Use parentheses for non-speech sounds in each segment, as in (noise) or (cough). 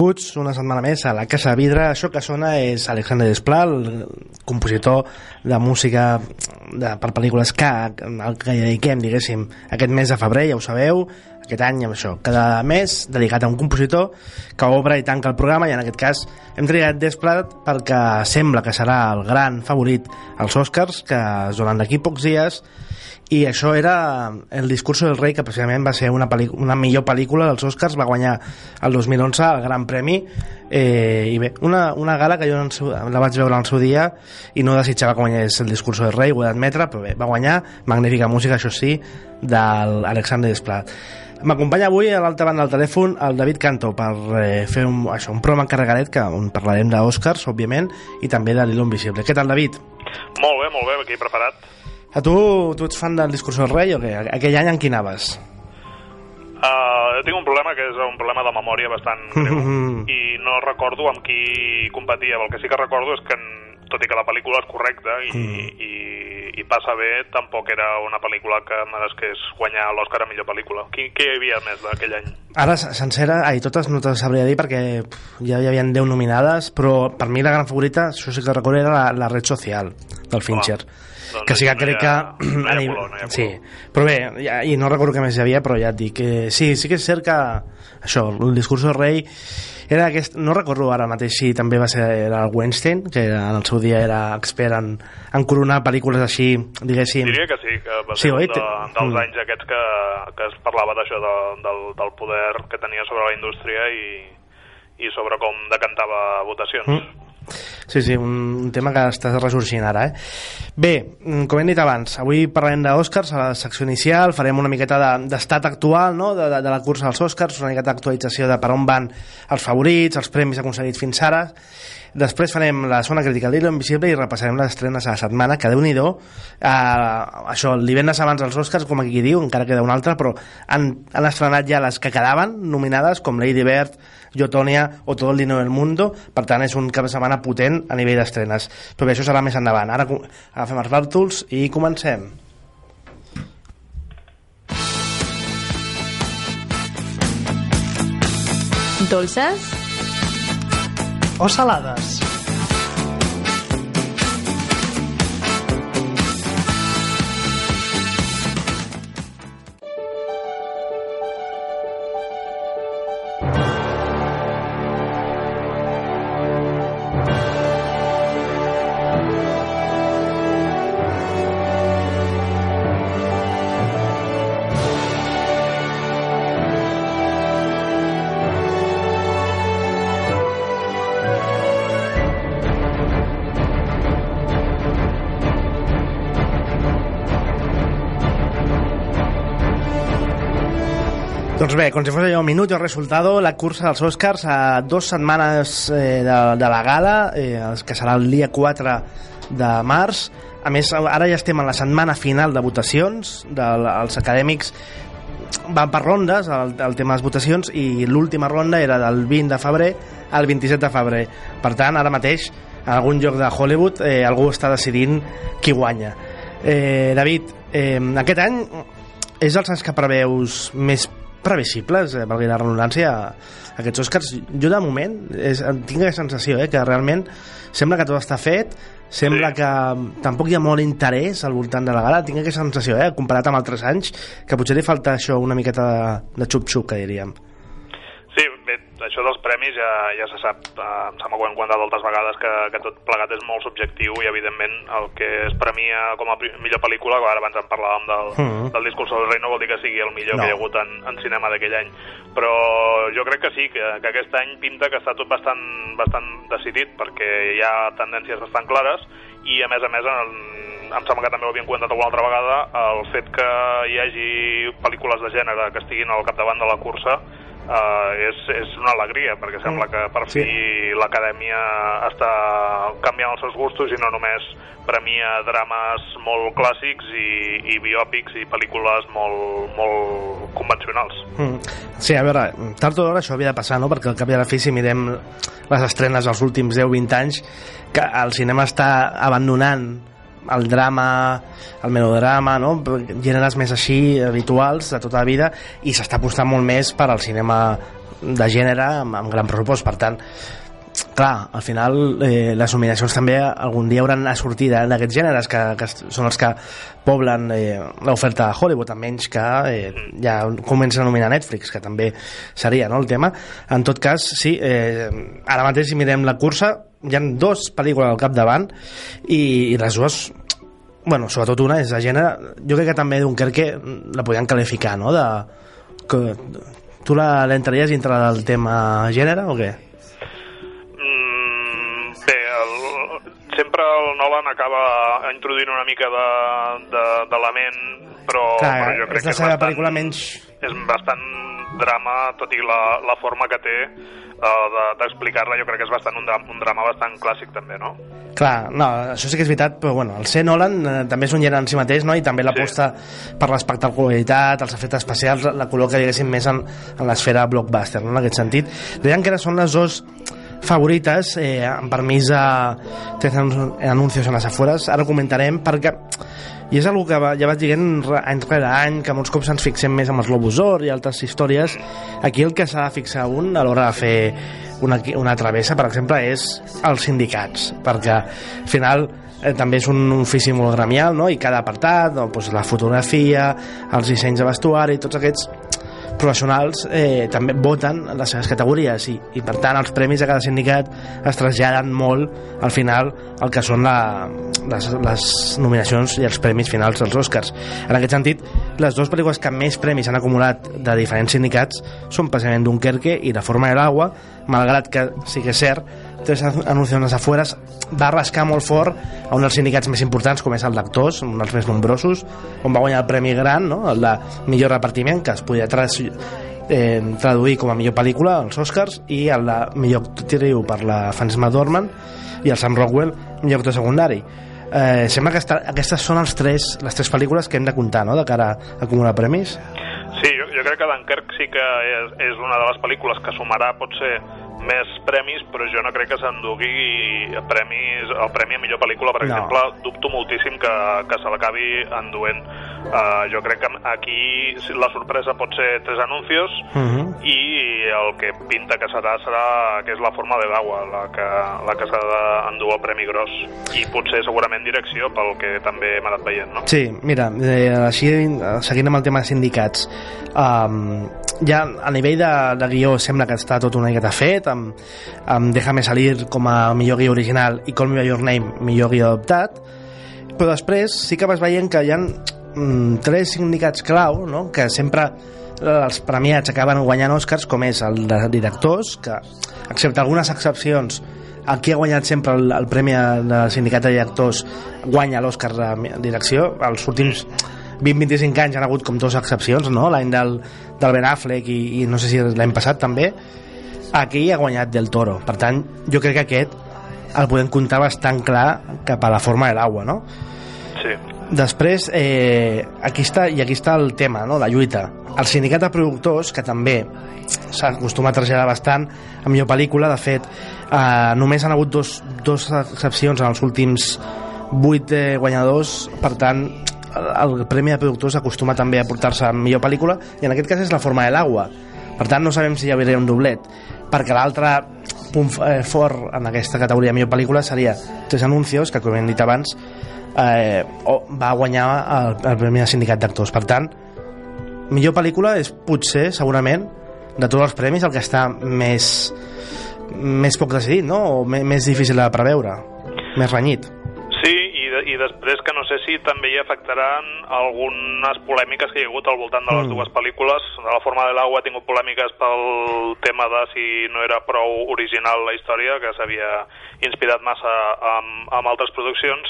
Benvinguts una setmana més a la Casa de Vidre. Això que sona és Alexandre Desplat, el compositor de música de, per pel·lícules que, el que dediquem, diguéssim, aquest mes de febrer, ja ho sabeu, aquest any, amb això, cada mes dedicat a un compositor que obre i tanca el programa i en aquest cas hem triat Desplat perquè sembla que serà el gran favorit als Oscars que es donen d'aquí pocs dies i això era El discurso del rei que precisament va ser una, una millor pel·lícula dels Oscars, va guanyar el 2011 el Gran Premi eh, i bé, una, una gala que jo la vaig veure al seu dia i no desitjava que guanyés el discurso del rei, ho he d'admetre, però bé, va guanyar magnífica música, això sí, d'Alexandre Desplat M'acompanya avui a l'altra banda del telèfon el David Canto per eh, fer un, això, un programa encarregadet que, on parlarem d'Oscars, òbviament, i també de l'Hilo Invisible. Què tal, David? Molt bé, molt bé, aquí preparat. A tu, tu ets fan del discurs del rei o què? Aquell any en quin anaves? Uh, jo tinc un problema que és un problema de memòria bastant greu (laughs) i no recordo amb qui competia. El que sí que recordo és que, tot i que la pel·lícula és correcta i, mm. i, i passa bé, tampoc era una pel·lícula que meresqués guanyar l'Oscar a millor pel·lícula. Qui, qui hi havia més d'aquell any? Ara, sencera, ai, totes no te sabria dir perquè pff, ja hi havia 10 nominades, però per mi la gran favorita, això sí que recordo, era la, la red social del Fincher. Home doncs que sí que crec que... No hi ha color, no hi ha color. sí, però bé, ja, i no recordo què més hi havia, però ja et dic que sí, sí que és cert que això, el discurs del rei era aquest, no recordo ara mateix si també va ser era el Weinstein, que en el seu dia era expert en, en coronar pel·lícules així, diguéssim. Diria que sí, que va Sí, ser oi? un de, dels mm. anys aquests que, que es parlava d'això de, del, del poder que tenia sobre la indústria i, i sobre com decantava votacions. Mm. Sí, sí, un, un tema que està ressorgint ara, eh? Bé, mm, com hem dit abans, avui parlarem d'Oscars, a la secció inicial, farem una miqueta de- d'estat actual, no?, de, de, de la cursa als Oscars, una miqueta d'actualització de per on van els favorits, els premis aconseguits fins ara, Després farem la zona crítica de l'Hilo Invisible i repassarem les estrenes a la setmana, que déu-n'hi-do. Uh, això, el divendres abans dels Oscars, com aquí diu, encara queda una altra, però han, han estrenat ja les que quedaven nominades, com Lady Bird, Yotonia o Todo el dinero del mundo. Per tant, és un cap de setmana potent a nivell d'estrenes. Però bé, això serà més endavant. Ara agafem els bàrtols i comencem. Dolces, o salades. Doncs bé, com si fos allò un minut i el resultado, la cursa dels Oscars a dues setmanes eh, de, de la gala, eh, que serà el dia 4 de març. A més, ara ja estem en la setmana final de votacions dels acadèmics van per rondes el, el tema de les votacions i l'última ronda era del 20 de febrer al 27 de febrer per tant ara mateix en algun lloc de Hollywood eh, algú està decidint qui guanya eh, David, eh, aquest any és els anys que preveus més previsibles, eh, valgui la redundància aquests Oscars, jo de moment és, tinc la sensació eh, que realment sembla que tot està fet sembla Sí. que tampoc hi ha molt interès al voltant de la gala, tinc aquesta sensació eh, comparat amb altres anys, que potser li falta això una miqueta de, de xup-xup, que diríem això dels premis ja, ja se sap, eh, em sembla que ho hem comentat altres vegades, que, que tot plegat és molt subjectiu i, evidentment, el que es premia com a millor pel·lícula, ara abans en parlàvem del, Mhm. del discurs del rei, no vol dir que sigui el millor No. que hi ha hagut en, en cinema d'aquell any. Però jo crec que sí, que, que aquest any pinta que està tot bastant, bastant decidit, perquè hi ha tendències bastant clares i, a més a més, en, em sembla que també ho havíem comentat alguna altra vegada, el fet que hi hagi pel·lícules de gènere que estiguin al capdavant de la cursa eh, és, és una alegria, perquè sembla que per Sí. fi l'acadèmia està canviant els seus gustos i no només premia drames molt clàssics i, i biòpics i pel·lícules molt, molt convencionals. Mm. Sí, a veure, tard o d'hora això havia de passar, no? Perquè al cap i a la fi, si mirem les estrenes dels últims 10-20 anys, que el cinema està abandonant el drama, el melodrama, no? gèneres més així habituals de tota la vida i s'està apostant molt més per al cinema de gènere amb, amb gran pressupost. Per tant, clar, al final eh, les nominacions també algun dia hauran de sortir d'aquests gèneres que, que són els que poblen eh, l'oferta de Hollywood, almenys que eh, ja comença a nominar Netflix, que també seria no, el tema. En tot cas, sí, eh, ara mateix si mirem la cursa, hi han dos pel·lícules al capdavant i, i les dues bueno, sobretot una és de gènere jo crec que també Dunkerque la podien qualificar no? de, que, tu l'entraries dintre del tema gènere o què? Mm, bé, el, sempre el Nolan acaba introduint una mica de- de- d'element, però, Clar, però jo crec és la seva bastant, pel·lícula menys és bastant drama, tot i la, la forma que té uh, d'explicar-la, jo crec que és bastant un, dram, un drama bastant clàssic també, no? Clar, no, això sí que és veritat, però bueno, el ser Nolan eh, també és un gènere en si mateix, no? i també l'aposta per l'espectacularitat, els efectes especials, la col·loca, diguéssim, més en, en l'esfera blockbuster, no? en aquest sentit. Deien que ara són les dues favorites, eh, amb permís de tres anun- anuncios en les afueres, ara ho comentarem, perquè i és una que ja vaig dient any rere any, que molts cops ens fixem més amb els Globus d'Or i altres històries. Aquí el que s'ha de fixar un a l'hora de fer una, una travessa, per exemple, és els sindicats, perquè al final eh, també és un ofici molt gremial, no? i cada apartat, no? pues, la fotografia, els dissenys de vestuari, tots aquests professionals eh, també voten en les seves categories i, i per tant els premis de cada sindicat es traslladen molt al final el que són la, les, les nominacions i els premis finals dels Oscars. En aquest sentit les dues pel·lícules que més premis han acumulat de diferents sindicats són precisament Dunkerque i La forma de l'agua malgrat que sí que és cert tres anuncios afueres va rascar molt fort a un dels sindicats més importants com és el d'actors, un dels més nombrosos on va guanyar el Premi Gran no? el de millor repartiment que es podia tras, eh, traduir com a millor pel·lícula als Oscars i el de millor actriu per la Frances McDormand i el Sam Rockwell millor actor secundari eh, sembla que aquestes són els tres, les tres pel·lícules que hem de comptar no? de cara a acumular premis Sí, jo, jo crec que Dunkirk sí que és, és una de les pel·lícules que sumarà potser més premis, però jo no crec que s'endugui premis, el premi a millor pel·lícula, per No. exemple, dubto moltíssim que, que se l'acabi enduent. Uh, jo crec que aquí la sorpresa pot ser tres anuncios uh -huh. i el que pinta que serà serà que és la forma de l'agua la que, la que s'ha d'endur el Premi Gros i potser segurament direcció pel que també hem anat veient no? Sí, mira, eh, així seguint amb el tema de sindicats um, ja a nivell de, de guió sembla que està tot una miqueta fet amb, amb Déjame salir com a millor guió original i Call Me By Your Name millor guió adoptat però després sí que vas veient que hi ha tres sindicats clau no? que sempre eh, els premiats acaben guanyant Oscars com és el de directors que excepte algunes excepcions el qui ha guanyat sempre el, el premi del sindicat de directors guanya l'Oscar de direcció els últims 20-25 anys han hagut com dues excepcions no? l'any del, del Ben Affleck i, i no sé si l'any passat també aquí ha guanyat Del Toro per tant jo crec que aquest el podem comptar bastant clar cap a la forma de l'aigua no? Sí. Després, eh, aquí està, i aquí està el tema, no? la lluita. El sindicat de productors, que també s'acostuma a traslladar bastant a millor pel·lícula, de fet, eh, només han hagut dos, dos excepcions en els últims vuit eh, guanyadors, per tant, el, Premi de Productors acostuma també a portar-se a millor pel·lícula, i en aquest cas és La forma de l'aigua. Per tant, no sabem si hi hauria un doblet, perquè l'altre punt eh, fort en aquesta categoria millor pel·lícula seria Tres Anuncios, que com hem dit abans, eh, va guanyar el, el Premi de Sindicat d'Actors. Per tant, millor pel·lícula és potser, segurament, de tots els premis, el que està més més poc decidit, no? O més, més difícil de preveure, més renyit. Sí, i, de, i després que no sé si també hi afectaran algunes polèmiques que hi ha hagut al voltant de les Mm. dues pel·lícules. De la forma de l'aigua ha tingut polèmiques pel tema de si no era prou original la història, que s'havia inspirat massa amb, amb altres produccions,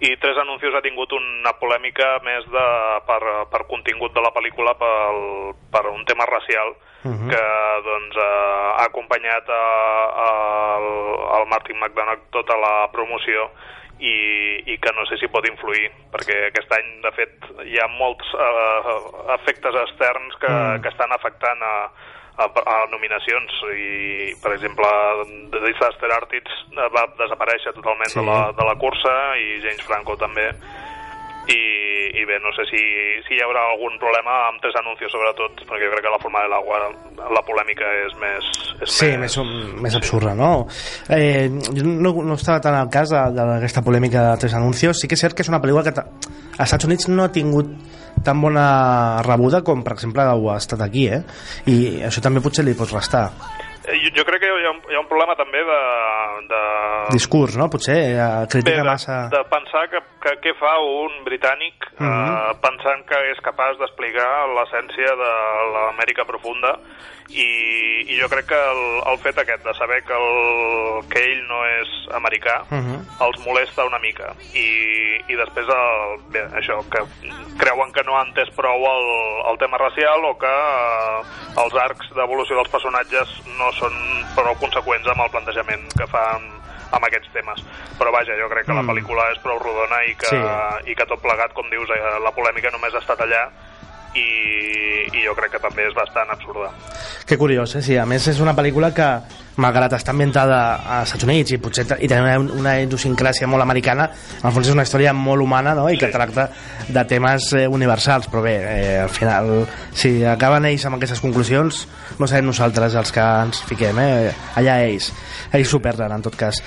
i Tres Anuncios ha tingut una polèmica més de, per, per contingut de la pel·lícula pel, per un tema racial uh -huh. que doncs, eh, ha acompanyat a, a, al, al Martin McDonagh tota la promoció i, i que no sé si pot influir, perquè aquest any, de fet, hi ha molts eh, efectes externs que, mm. que estan afectant a, a, a nominacions i, per exemple, The Disaster Artists va desaparèixer totalment sí. de, la, de la cursa i James Franco també i, i bé, no sé si, si hi haurà algun problema amb tres anuncis sobretot, perquè jo crec que la forma de l'agua la polèmica és més... És sí, més, més, més absurda, no? Eh, jo no, no estava tan al cas d'aquesta polèmica de tres anuncios, sí que és cert que és una pel·lícula que als Estats Units no ha tingut tan bona rebuda com per exemple ho ha estat aquí eh? i això també potser li pots restar eh, jo, jo crec que hi ha, un, hi ha un problema també de... de... Discurs, no? Potser eh, critica Bé, de, massa... De pensar que, que què fa un britànic uh -huh. eh, mhm. pensant que és capaç d'explicar l'essència de l'Amèrica profunda i, i jo crec que el, el fet aquest de saber que, el, que ell no és americà uh -huh. els molesta una mica i, i després el, bé, això que creuen que no ha entès prou el, el tema racial o que eh, els arcs d'evolució dels personatges no són prou conseqüents amb el plantejament que fan amb aquests temes. Però vaja, jo crec que mm. la pel·lícula és prou rodona i que, sí. i que tot plegat, com dius, eh, la polèmica només ha estat allà i, i jo crec que també és bastant absurda. Que curiós, eh? Sí, a més és una pel·lícula que, malgrat està ambientada als Estats Units i potser i té una, una idiosincràsia molt americana, al fons és una història molt humana no? i que sí. tracta de temes eh, universals, però bé, eh, al final, si acaben ells amb aquestes conclusions, no serem nosaltres els que ens fiquem, eh? allà ells. Ells s'ho perden, en tot cas.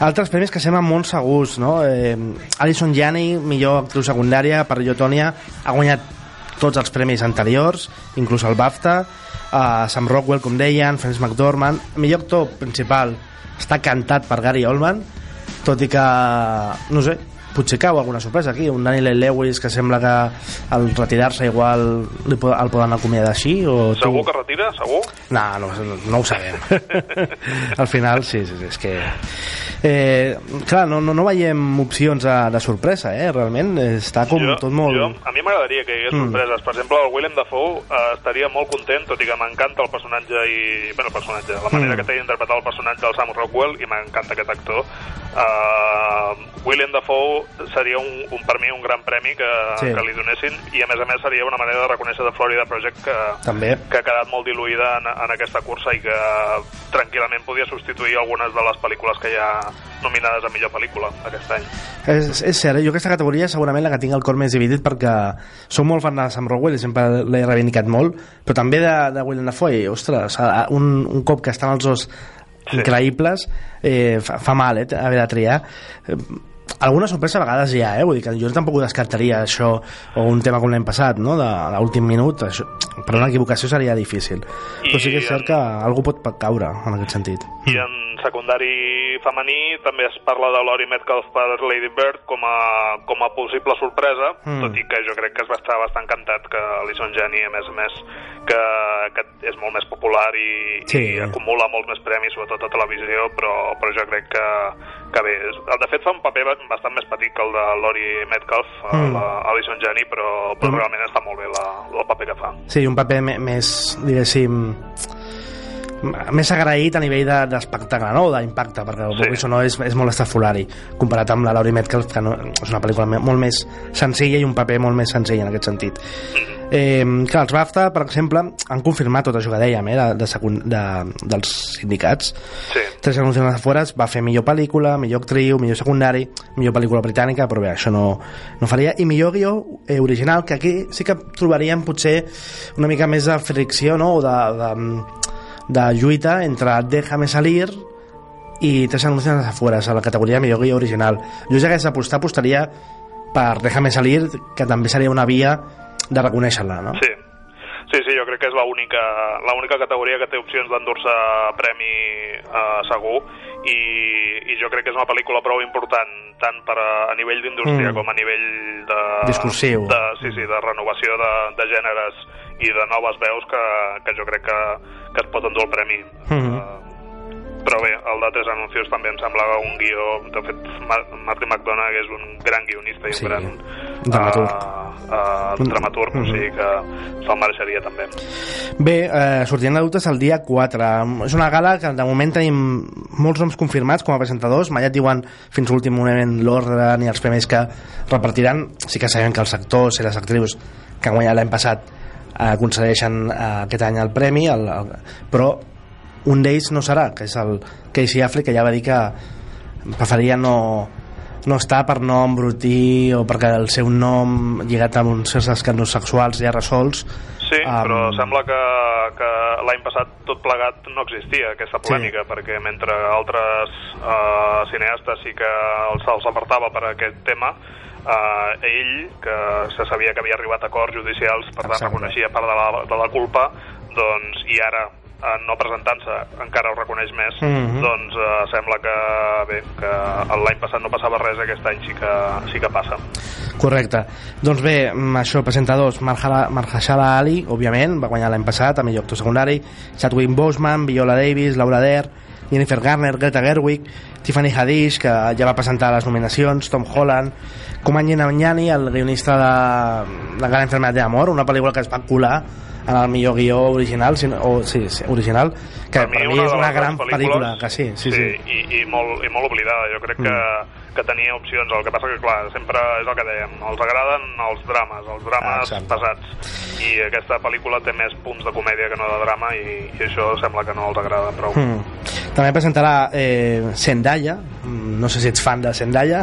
Altres premis que semblen molt segurs, no? Eh, Alison Janney, millor actriu secundària per Llotònia, ha guanyat tots els premis anteriors, inclús el BAFTA, uh, Sam Rockwell, com deien, Francis McDormand. El millor actor principal està cantat per Gary Oldman, tot i que, no sé, potser cau alguna sorpresa aquí, un Daniel Lewis que sembla que al retirar-se igual li, el poden acomiadar així o segur tu... que retira? Segur? No, no, no ho sabem (laughs) al final sí, sí, sí és que eh, clar, no, no, no veiem opcions de, de sorpresa, eh, realment està com jo, tot molt... Jo, a mi m'agradaria que hi hagués mm. sorpreses, per exemple el Willem Dafoe eh, estaria molt content, tot i que m'encanta el personatge i, bueno, el personatge, la manera mm. que té d'interpretar el personatge del Sam Rockwell i m'encanta aquest actor uh, William Dafoe seria un, un, per mi un gran premi que, sí. que li donessin i a més a més seria una manera de reconèixer de Florida Project que, També. que ha quedat molt diluïda en, en aquesta cursa i que tranquil·lament podia substituir algunes de les pel·lícules que ha nominades a millor pel·lícula aquest any. És, és cert, eh? jo aquesta categoria és segurament la que tinc el cor més dividit perquè som molt fan de Sam Rockwell i sempre l'he reivindicat molt, però també de, de William Dafoe, ostres, un, un cop que estan els dos sí. increïbles eh, fa, fa mal eh, haver de triar eh, alguna sorpresa a vegades hi ha, eh? Vull dir que jo tampoc ho descartaria això, o un tema com l'any passat, no? de l'últim minut, això, per una equivocació seria difícil. I Però sí que és cert que algú pot caure en aquest sentit. I en secundari femení també es parla de Lori Metcalf per Lady Bird com a, com a possible sorpresa, mm. tot i que jo crec que es va estar bastant cantat que Alison Janney, a més a més, que, que és molt més popular i, sí. i acumula molts més premis, sobretot a televisió, però, però jo crec que, que bé, de fet fa un paper bastant més petit que el de Lori Metcalf, mm. Alison Janney, però, però mm. realment està molt bé la, el paper que fa. Sí, un paper més, diguéssim, més agraït a nivell d'espectacle, de, no? d'impacte, perquè el sí. no és, és molt estrafolari comparat amb la Laurie Metcalf, que no, és una pel·lícula molt més senzilla i un paper molt més senzill en aquest sentit. Eh, clar, els BAFTA, per exemple, han confirmat tot això que dèiem, eh, de, de, secund, de, dels sindicats. Sí. Tres anuncis fores va fer millor pel·lícula, millor actriu, millor secundari, millor pel·lícula britànica, però bé, això no, no faria. I millor guió eh, original, que aquí sí que trobaríem potser una mica més de fricció, no?, o de, de de lluita entre Déjame salir i Tres anuncios a afueras a la categoria millor guia original. Jo ja hagués apostar, apostaria per Déjame salir, que també seria una via de reconèixer-la, no? Sí. Sí, sí, jo crec que és l'única categoria que té opcions d'endur-se premi eh, segur i, i jo crec que és una pel·lícula prou important tant per a, a nivell d'indústria mm. com a nivell de... Discursiu. De, sí, sí, de renovació de, de gèneres i de noves veus que, que jo crec que, que es pot endur el premi. Mm -hmm. uh, però bé, el de Tres Anuncios també em semblava un guió... De fet, Mar Martin McDonagh és un gran guionista i un Sí, gran dramaturg. Uh, uh, dramaturg, o Mhm. sigui que se'l mereixeria també. Bé, eh, sortint de dubtes el dia 4. És una gala que de moment tenim molts noms confirmats com a presentadors, mai et diuen fins a l'últim moment l'ordre ni els premis que repartiran. Sí que sabem que els actors i les actrius que han guanyat l'any passat aconsegueixen eh, aquest any el premi, el, el, però un d'ells no serà, que és el Casey Affleck, que ja va dir que preferia no, no estar per no embrutir o perquè el seu nom lligat amb uns certs escàndols sexuals ja resolts Sí, Am- però sembla que, que l'any passat tot plegat no existia, aquesta polèmica, perquè mentre altres uh, cineastes sí que els, els apartava per aquest tema, uh, ell, que se sabia que havia arribat a acords judicials, per tant Exacte. reconeixia part de la, de la culpa, doncs, i ara eh, no presentant-se encara ho reconeix més, Mhm. doncs eh, sembla que bé, que l'any passat no passava res, aquest any sí que, sí que passa. Correcte. Doncs bé, mm, això, presentadors, Mahershala Ali, òbviament, va guanyar l'any passat, a millor actor secundari, Chadwick Boseman, Viola Davis, Laura Dern, Jennifer Garner, Greta Gerwig, Tiffany Haddish, que ja va presentar les nominacions, Tom Holland, Kumail Nanjiani, el guionista de La gran enfermedad de amor, una pel·lícula que es va colar en el millor guió original, o, sí, sí, original, que per, mi, una és de una les gran pel·lícula, que sí, sí, sí. Mm. I, i, molt, i molt oblidada. Jo crec que, que tenia opcions. El que passa que, clar, sempre és el que dèiem, els agraden els drames, els drames Exacte. pesats. I aquesta pel·lícula té més punts de comèdia que no de drama i, i això sembla que no els agrada prou. Mm. També presentarà eh, Zendaya, Mm, no sé si ets fan de Zendaya.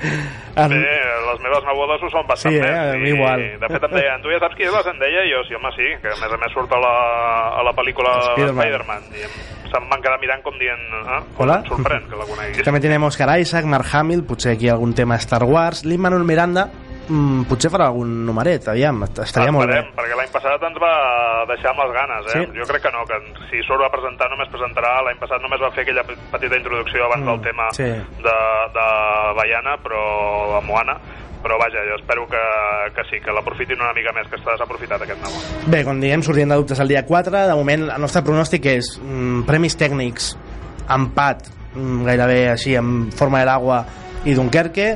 (laughs) en... Bé, les meves nebodes ho són bastant Sí, eh? més. Mi i, igual. De fet, em deien, tu ja saps qui és la Zendaya? I jo, sí, home, sí, que a més a més surt a la, a la pel·lícula Spider-Man. Spider-Man. I se'm van quedar mirant com dient, ah, Hola? em sorprèn que la coneguis. També tenim Oscar Isaac, Mark Hamill, potser aquí algun tema Star Wars, Lin-Manuel Miranda, mm, potser farà algun numeret, aviam, estaria molt bé. Esperem, perquè l'any passat ens va deixar amb les ganes, eh? Sí. Jo crec que no, que si surt a presentar només presentarà, l'any passat només va fer aquella pe- petita introducció abans Mm, del tema sí. de, de Baiana, però de Moana, però vaja, jo espero que, que sí, que l'aprofitin una mica més, que està desaprofitat aquest nou. Bé, com diem, sortint de dubtes el dia 4, de moment el nostre pronòstic és mm, premis tècnics, empat, mm, gairebé així, en forma de l'agua i Dunkerque,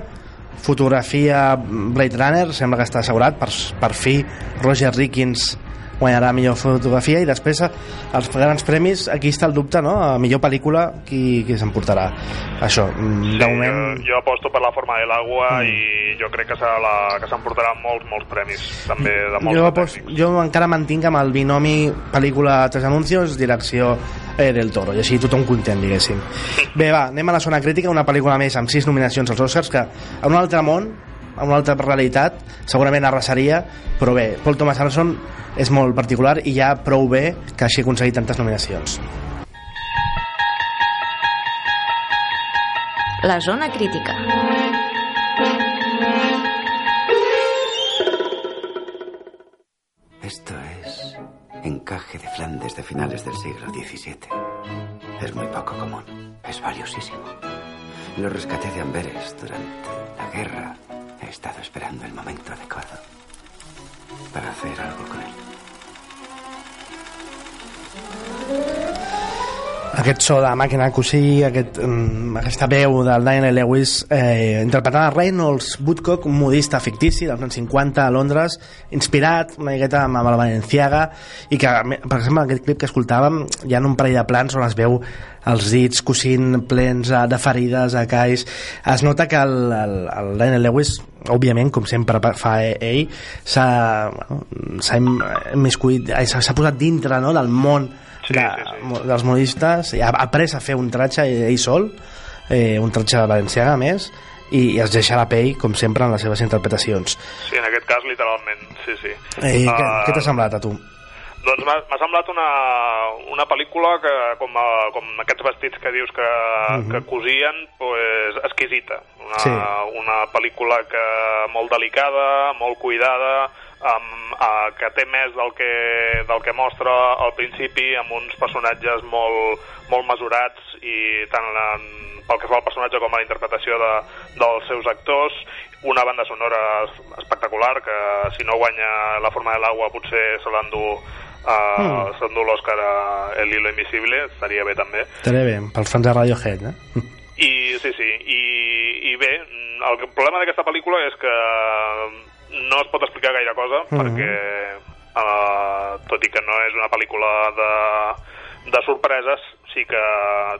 fotografia Blade Runner, sembla que està assegurat, per, per fi Roger Rickins guanyarà millor fotografia i després eh, els grans premis, aquí està el dubte no? a millor pel·lícula, qui, qui s'emportarà això, mm, de moment jo, jo aposto per la forma de l'aigua Mm. i jo crec que serà la, que s'emportarà molts, molts premis, també de molts jo, tècnics. jo encara mantinc amb el binomi pel·lícula Tres Anuncios, direcció eh, del Toro, i així tothom content, diguéssim. (laughs) Bé, va, anem a la zona crítica, una pel·lícula més amb sis nominacions als Oscars, que en un altre món, en una altra realitat, segurament arrasaria, però bé, Paul Thomas Anderson és molt particular i ja prou bé que hagi aconseguit tantes nominacions. La zona crítica. Esto es encaje de Flandes de finales del siglo XVII. Es muy poco común. Es valiosísimo. Lo rescaté de Amberes durante la guerra. He estado esperando el momento adecuado para hacer algo con él. Aquest so de màquina cosir, aquest, mm, aquesta veu del Daniel Lewis eh, interpretant a Reynolds Woodcock, un modista fictici dels anys 50 a Londres, inspirat una miqueta amb, amb el Valenciaga i que, per exemple, en aquest clip que escoltàvem hi ha un parell de plans on es veu els dits cosint plens de ferides a calls es nota que el, el, el Daniel Lewis òbviament, com sempre fa ell s'ha bueno, s'ha posat dintre no, del món Sí, de, sí, sí. dels modistes ha après a fer un tratge ell sol eh, un tratge valencià a més i, i es deixa la pell com sempre en les seves interpretacions Sí, en aquest cas, literalment, sí, sí. eh, què, Ah, què t'ha semblat a tu? Doncs m'ha semblat una, una pel·lícula que, com, a, com aquests vestits que dius que, que cosien, pues, exquisita. Una, Sí. una pel·lícula que molt delicada, molt cuidada, amb, uh, que té més del que, del que mostra al principi, amb uns personatges molt, molt mesurats i tant en, pel que fa al personatge com a la interpretació de, dels seus actors, una banda sonora es- espectacular que si no guanya la forma de l'aigua potser se l'endú uh, mm. s'endú l'Òscar a El Hilo Invisible, estaria bé també. Estaria bé, pels fans de Radiohead, eh? I, sí, sí, i, i bé, el problema d'aquesta pel·lícula és que no es pot explicar gaire cosa, mm -hmm. perquè uh, tot i que no és una pel·lícula de, de sorpreses, sí que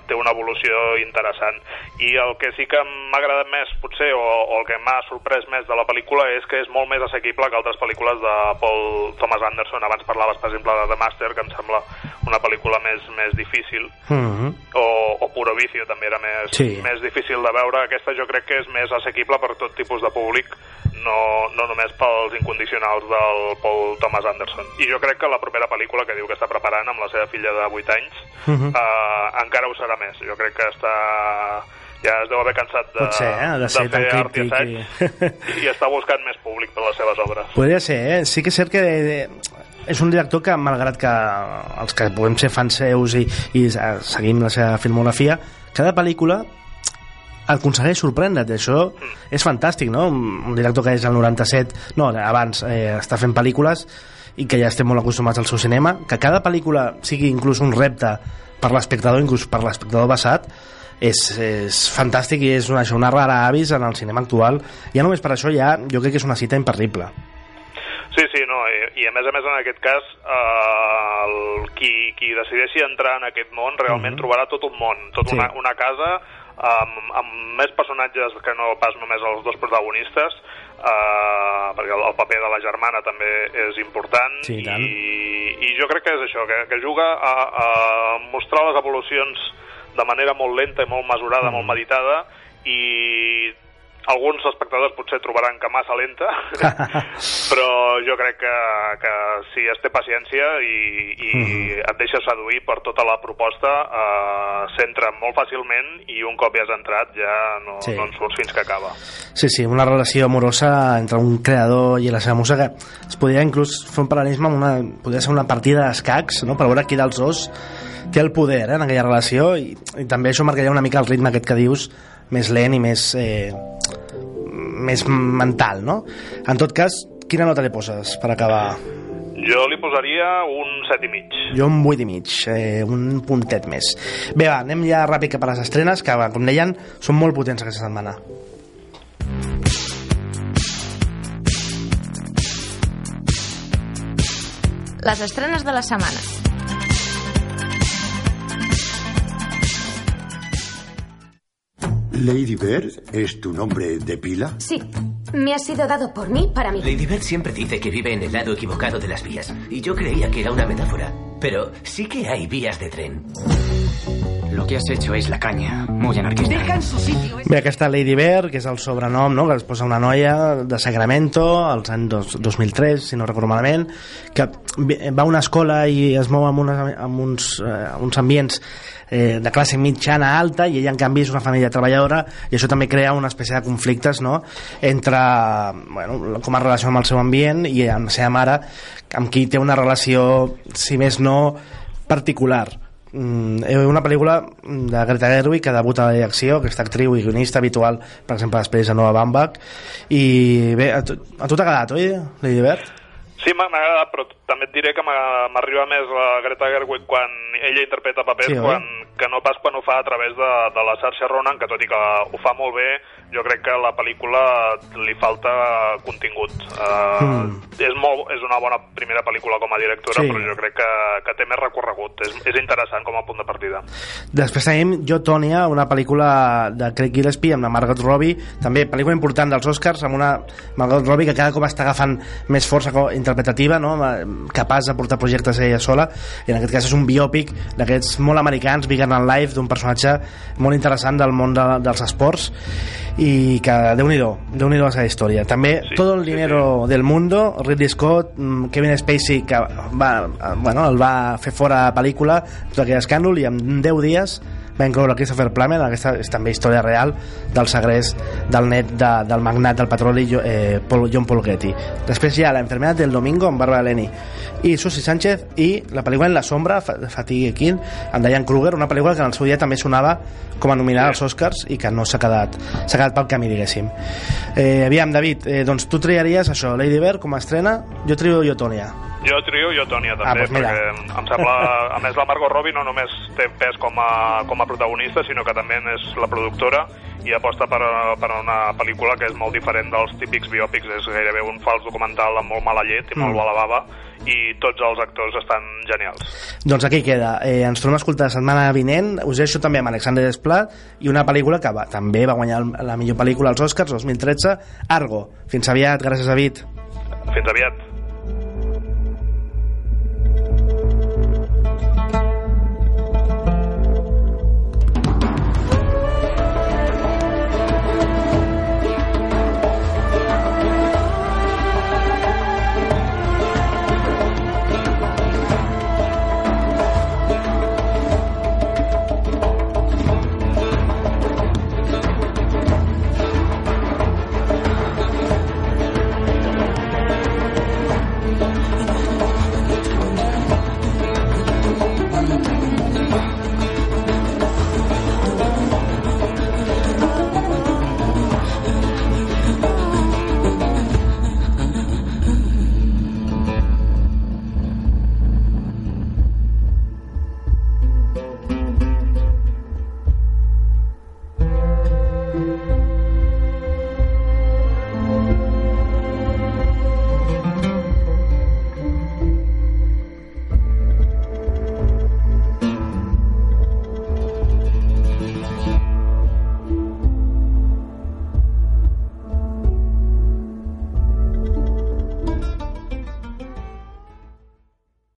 té una evolució interessant. I el que sí que m'ha agradat més, potser, o, o el que m'ha sorprès més de la pel·lícula és que és molt més assequible que altres pel·lícules de Paul Thomas Anderson. Abans parlaves, per exemple, de The Master, que em sembla una pel·lícula més, més difícil, Mm -hmm. o, o Puro Vicio també era més, Sí. més difícil de veure. Aquesta jo crec que és més assequible per tot tipus de públic, no, no només pels incondicionals del Paul Thomas Anderson. I jo crec que la propera pel·lícula que diu que està preparant amb la seva filla de 8 anys Mhm. eh, encara ho serà més. Jo crec que està ja es deu haver cansat de, Pot ser, eh? De ser tan fer art i assaig i- i... està buscant més públic per les seves obres. Podria ser, eh? Sí que és cert que eh, és un director que, malgrat que els que podem ser fans seus i, i eh, seguim la seva filmografia, cada pel·lícula aconsegueix sorprendre't, i això és fantàstic, no? Un director que és el 97, no, abans eh, està fent pel·lícules i que ja estem molt acostumats al seu cinema, que cada pel·lícula sigui inclús un repte per l'espectador, inclús per l'espectador basat, és, és fantàstic i és una, això, una rara avis en el cinema actual. Ja només per això ja jo crec que és una cita imperdible. Sí, sí, no, i, i a més a més en aquest cas eh, el, qui, qui decideixi entrar en aquest món realment trobarà tot un món, tot Sí. una, una casa amb, amb més personatges que no pas només els dos protagonistes eh, perquè el, el paper de la germana també és important Sí, i tant. i, i jo crec que és això, que, que juga a, a mostrar les evolucions de manera molt lenta i molt mesurada, molt meditada i alguns espectadors potser trobaran que massa lenta (laughs) però jo crec que, que si es té paciència i, i et deixa seduir per tota la proposta eh, s'entra molt fàcilment i un cop ja has entrat ja no, Sí. no en surts fins que acaba Sí, sí, una relació amorosa entre un creador i la seva que es podria inclús fer un paral·lelisme amb una, podria ser una partida d'escacs no? per veure qui dels dos té el poder eh, en aquella relació i, i també això marcaria una mica el ritme aquest que dius més lent i més eh, més mental, no? En tot cas, quina nota li poses per acabar? jo li posaria un set i mig Jo un 8 i mig, eh, un puntet més. Bé, va, anem ja ràpid cap a les estrenes, que, com deien, són molt potents aquesta setmana. Les estrenes de la setmana. Lady Bird es tu nombre de pila. Sí, me ha sido dado por mí para mí. Lady Bird siempre dice que vive en el lado equivocado de las vías. Y yo creía que era una metáfora. Pero sí que hay vías de tren. Lo que has hecho es la caña, muy anarquista. Bé, aquesta Lady Bear, que és el sobrenom no? que es posa una noia de Sacramento als anys dos, 2003, si no recordo malament, que ve- va a una escola i es mou amb, unes, amb uns, eh, uns ambients eh, de classe mitjana alta i ella en canvi és una família treballadora i això també crea una espècie de conflictes no? entre bueno, com es relaciona amb el seu ambient i amb la seva mare amb qui té una relació si més no particular Mm, eh, una pel·lícula de Greta Gerwig que debuta a la direcció, aquesta actriu i guionista habitual, per exemple, després de Noah Baumbach i bé, a tu t'ha agradat, oi, Lady Bird? Sí, m'ha agradat, però també et diré que m'arriba més la Greta Gerwig quan ella interpreta papers Sí, oi? quan, que no pas quan ho fa a través de, de la Saoirse Ronan, que tot i que ho fa molt bé, jo crec que a la pel·lícula li falta contingut. Uh, Mm. és, molt, és una bona primera pel·lícula com a directora, Sí. però jo crec que, que té més recorregut. És, és interessant com a punt de partida. Després tenim Jo, Tònia, una pel·lícula de Craig Gillespie amb la Margot Robbie, també pel·lícula important dels Oscars, amb una Margot Robbie que cada cop està agafant més força interpretativa, no? capaç de portar projectes ella sola, i en aquest cas és un biòpic d'aquests molt americans, Bigger Than Life, d'un personatge molt interessant del món de, dels esports, i que, déu nhi déu la seva història. També Sí, Todo el sí, dinero del mundo, Ridley Scott, mm, Kevin Spacey, que va, eh, bueno, el va fer fora de pel·lícula, tot aquell escàndol, i en 10 dies va incloure Christopher Plummer, aquesta és també història real del segrest del net de, del magnat del petroli eh, Paul, John Paul Getty. Després hi ha La enfermedad del domingo amb Barbara Leni i Susi Sánchez i la pel·lícula En la sombra, Fatigue King, amb Diane Kruger, una pel·lícula que en el seu dia també sonava com a nominada als Oscars i que no s'ha quedat, s'ha quedat pel camí, diguéssim. Eh, aviam, David, eh, doncs tu triaries això, Lady Bird com a estrena, jo trio Jo, Tònia. Jo trio jo Tònia també, Ah, doncs mira. perquè em sembla... A més, la Margot Robbie no només té pes com a, com a protagonista, sinó que també és la productora i aposta per, per una pel·lícula que és molt diferent dels típics biòpics. És gairebé un fals documental amb molt mala llet i molt Mm. mala bava i tots els actors estan genials. Doncs aquí queda. Eh, ens tornem a escoltar la setmana vinent. Us deixo també amb Alexander Desplat i una pel·lícula que va, també va guanyar la millor pel·lícula als Oscars 2013, Argo. Fins aviat, gràcies David. Fins aviat.